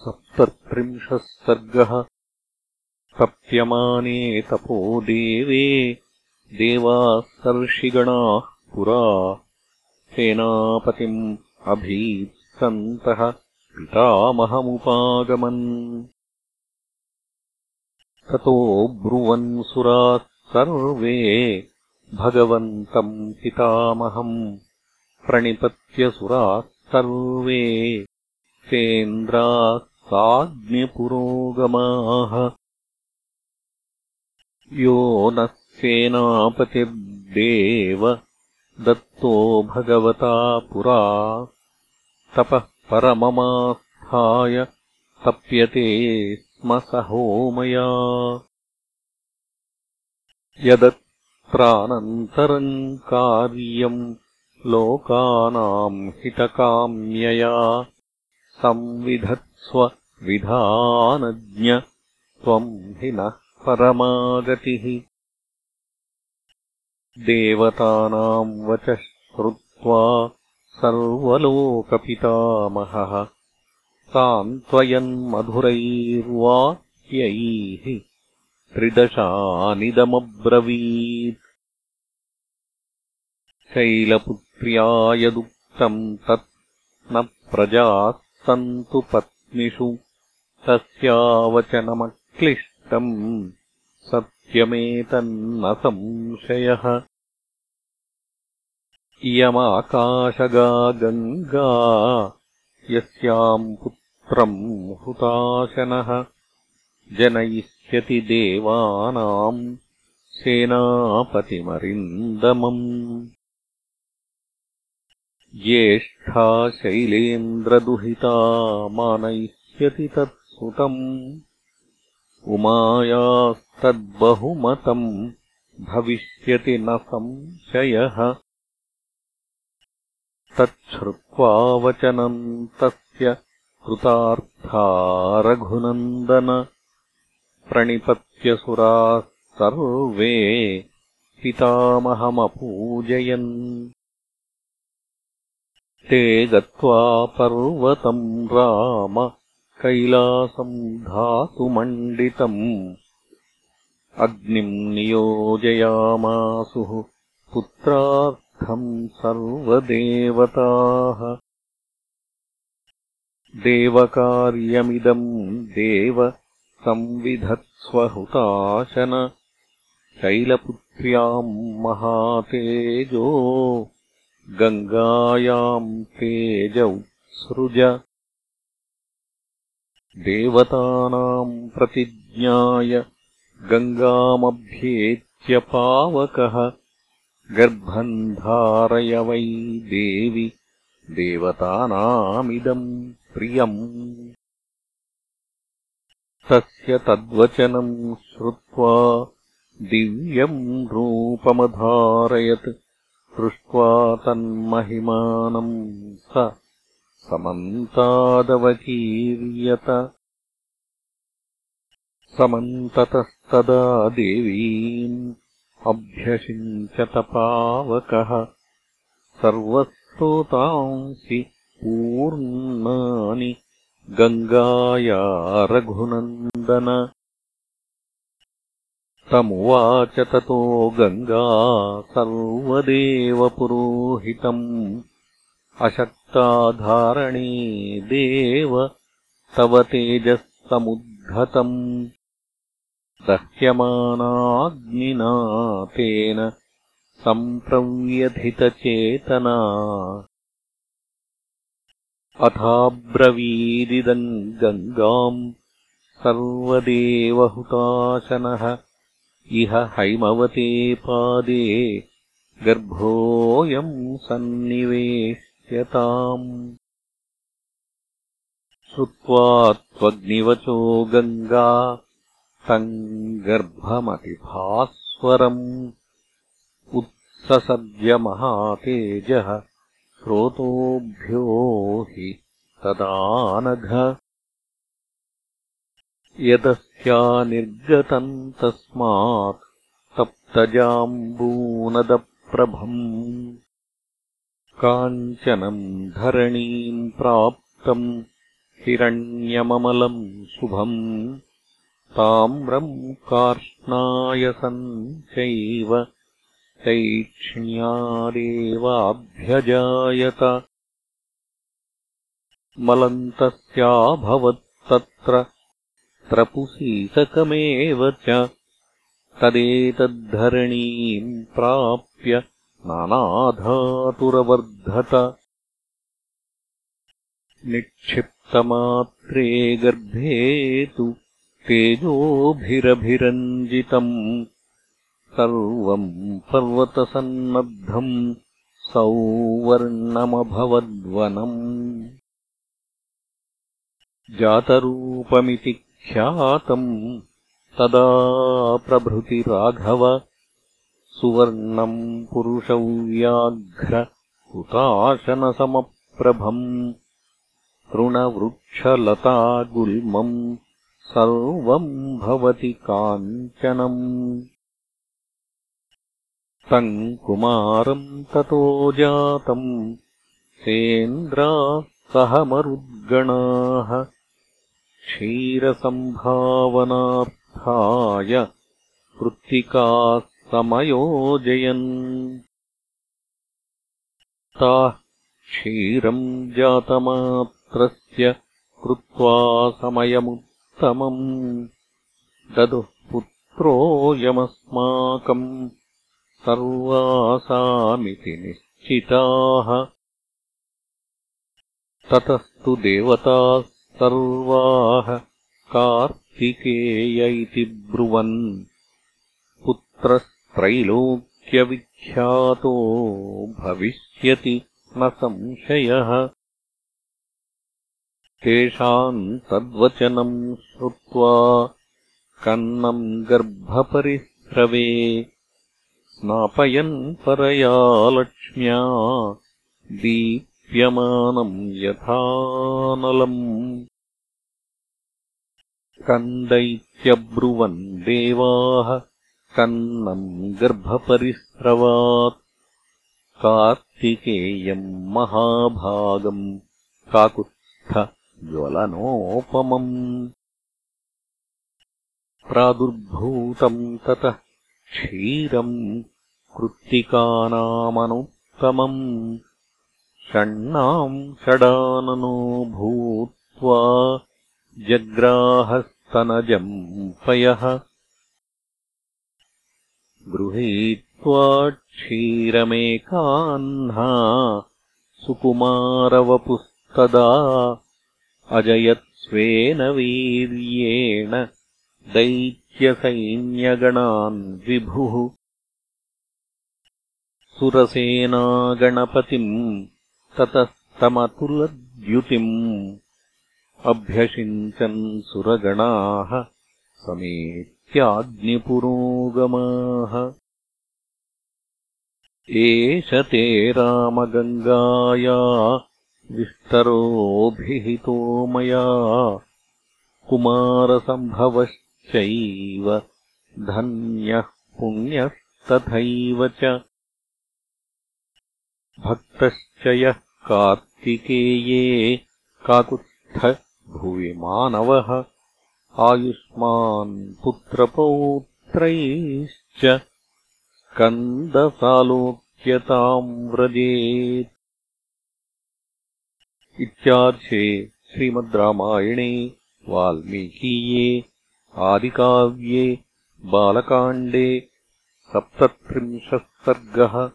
सप्तत्रिंशः सर्गः तप्यमाने तपो देवे देवाः सर्षिगणाः पुरा। सेनापतिम् अभीत्सन्तः पितामहमुपागमन्। ततो ब्रुवन्सुराः सर्वे भगवन्तम् पितामहम् प्रणिपत्यसुराः सर्वे। सेन्द्राः साज्ञपुरोगमाः यो नः सेनापतिर्देव दत्तो भगवता पुरा। तपः परममास्थाय तप्यते स्म सहोमया। यदत्रानन्तरम् कार्यम् लोकानाम् हितकाम्यया संविधत्स्व विधानज्ञ। त्वम् हि नः परमागतिः। देवतानाम् वचः श्रुत्वा सर्वलोकपितामहः। सान्त्वयन्मधुरैर्वाक्यैः त्रिदशानिदमब्रवीत्। शैलपुत्र्या यदुक्तम् तत् न प्रजाः सन्तु पत्निषु तस्यावचनमक्लिष्टम् सत्यमेतन्न संशयः इयमाकाशगा गङ्गा यस्याम् पुत्रम् हुताशनः। जनयिष्यति देवानाम् सेनापतिमरिन्दमम्। ज्येष्ठा शैलेन्द्रदुहिता मानयिष्यति तत्सुतम् उमायास्तद्बहुमतम् भविष्यति न संशयः। तच्छ्रुत्वा वचनम् तस्य कृतार्था रघुनन्दन। प्रणिपत्यसुराः सर्वे पितामहमपूजयन्। ते गत्वा पर्वतम् राम कैलासम् धातुमण्डितम् अग्निम् नियोजयामासुः पुत्रार्थम् सर्वदेवताः। देवकार्यमिदम् देव संविधत्स्वहुताशन। शैलपुत्र्याम् महातेजो। गङ्गायाम् तेज उत्सृज देवतानाम् प्रतिज्ञाय गङ्गामभ्येत्य पावकः गर्भम् धारय वै देवि देवतानामिदम् प्रियम्। तस्य तद्वचनम् श्रुत्वा दिव्यम् रूपमधारयत् दृष्ट्वा तन्महिमानम् स समन्तादवकीर्यत। समन्ततस्तदा देवीम् अभ्यषिञ्चतपावकः। सर्वस्रोतांसि पूर्णानि गङ्गाया रघुनन्दन तमुवाच ततो गङ्गा सर्वदेवपुरोहितम् अशक्ताधारणे देव तव तेजः समुद्धतम् दह्यमानाग्निना तेन सम्प्रव्यथितचेतना। अथाब्रवीदिदम् गङ्गाम् सर्वदेवहुताशनः। इह हैमवते पादे गर्भोऽयम् सन्निवेश्यताम् श्रुत्वा त्वग्निवचो गङ्गा तम् गर्भमतिभास्वरम् उत्ससर्जमहातेजः श्रोतोभ्यो हि तदानघ। यदस्यानिर्गतम् तस्मात् तप्तजाम्बूनदप्रभम् काञ्चनम् धरणीम् प्राप्तम् हिरण्यममलम् शुभम् ताम्रम् कार्ष्णायसम् चैव तैक्ष्ण्यादेवाभ्यजायत मलन्तस्याभवत्तत्र त्रपुसीतकमेव च तदेतद्धरणीम् प्राप्य नानाधातुरवर्धत। निक्षिप्तमात्रे गर्भे तु तेजोभिरभिरञ्जितम्। सर्वम् पर्वतसन्नद्धम् सौवर्णमभवद्वनम्। जातरूपमिति ख्यातम् तदा प्रभृति राघव सुवर्णम् पुरुषव्याघ्र हुताशनसमप्रभम् तृणवृक्षलतागुल्मम् सर्वम् भवति काञ्चनम् तम् कुमारम् ततो जातम् सेन्द्रा सह मरुद्गणाः क्षीरसम्भावनार्थाय कृत्तिकाः समयोजयन् ताः क्षीरम् जातमात्रस्य कृत्वा समयमुत्तमम्। ददुः पुत्रोऽयमस्माकम् सर्वासामिति निश्चिताः। ततस्तु देवताः सर्वाः कार्तिकेय इति ब्रुवन् पुत्रस्त्रैलोक्यविख्यातो भविष्यति न संशयः। तेषाम् तद्वचनम् श्रुत्वा कन्नम् गर्भपरिस्रवे स्नापयन् परया लक्ष्म्या दीप्यमानम् यथानलम्। कन्दैत्यब्रुवन् देवाः कन्नम् गर्भपरिस्रवात्। कार्तिकेयम् महाभागम् काकुत्स्थज्वलनोपमम् प्रादुर्भूतम् ततः क्षीरम् कृत्तिकानामनुत्तमम्। षण्णाम् षडाननो भूत्वा जग्राहस्तनजम् पयः गृहीत्वा क्षीरमेकाह्ना सुकुमारवपुस्तदा अजयत्स्वेन वीर्येण दैत्यसैन्यगणान् विभुः। सुरसेनागणपतिम् ततस्तमतुलद्युतिम् अभ्यषिञ्चन् सुरगणाः समेत्याग्निपुरोगमाः। एष ते रामगङ्गाया विस्तरोऽभिहितो मया। कुमारसम्भवश्चैव धन्यः पुण्यस्तथैव च। भक्तश्च यः कार्तिकेये काकुत्थ भुवि मानवः आयुष्मान् पुत्रपौत्रैश्च स्कन्दसालोक्यताम् व्रजेत्। इत्यार्षे श्रीमद् रामायणे वाल्मीकीये आदिकाव्ये बालकाण्डे सप्तत्रिंशः सर्गः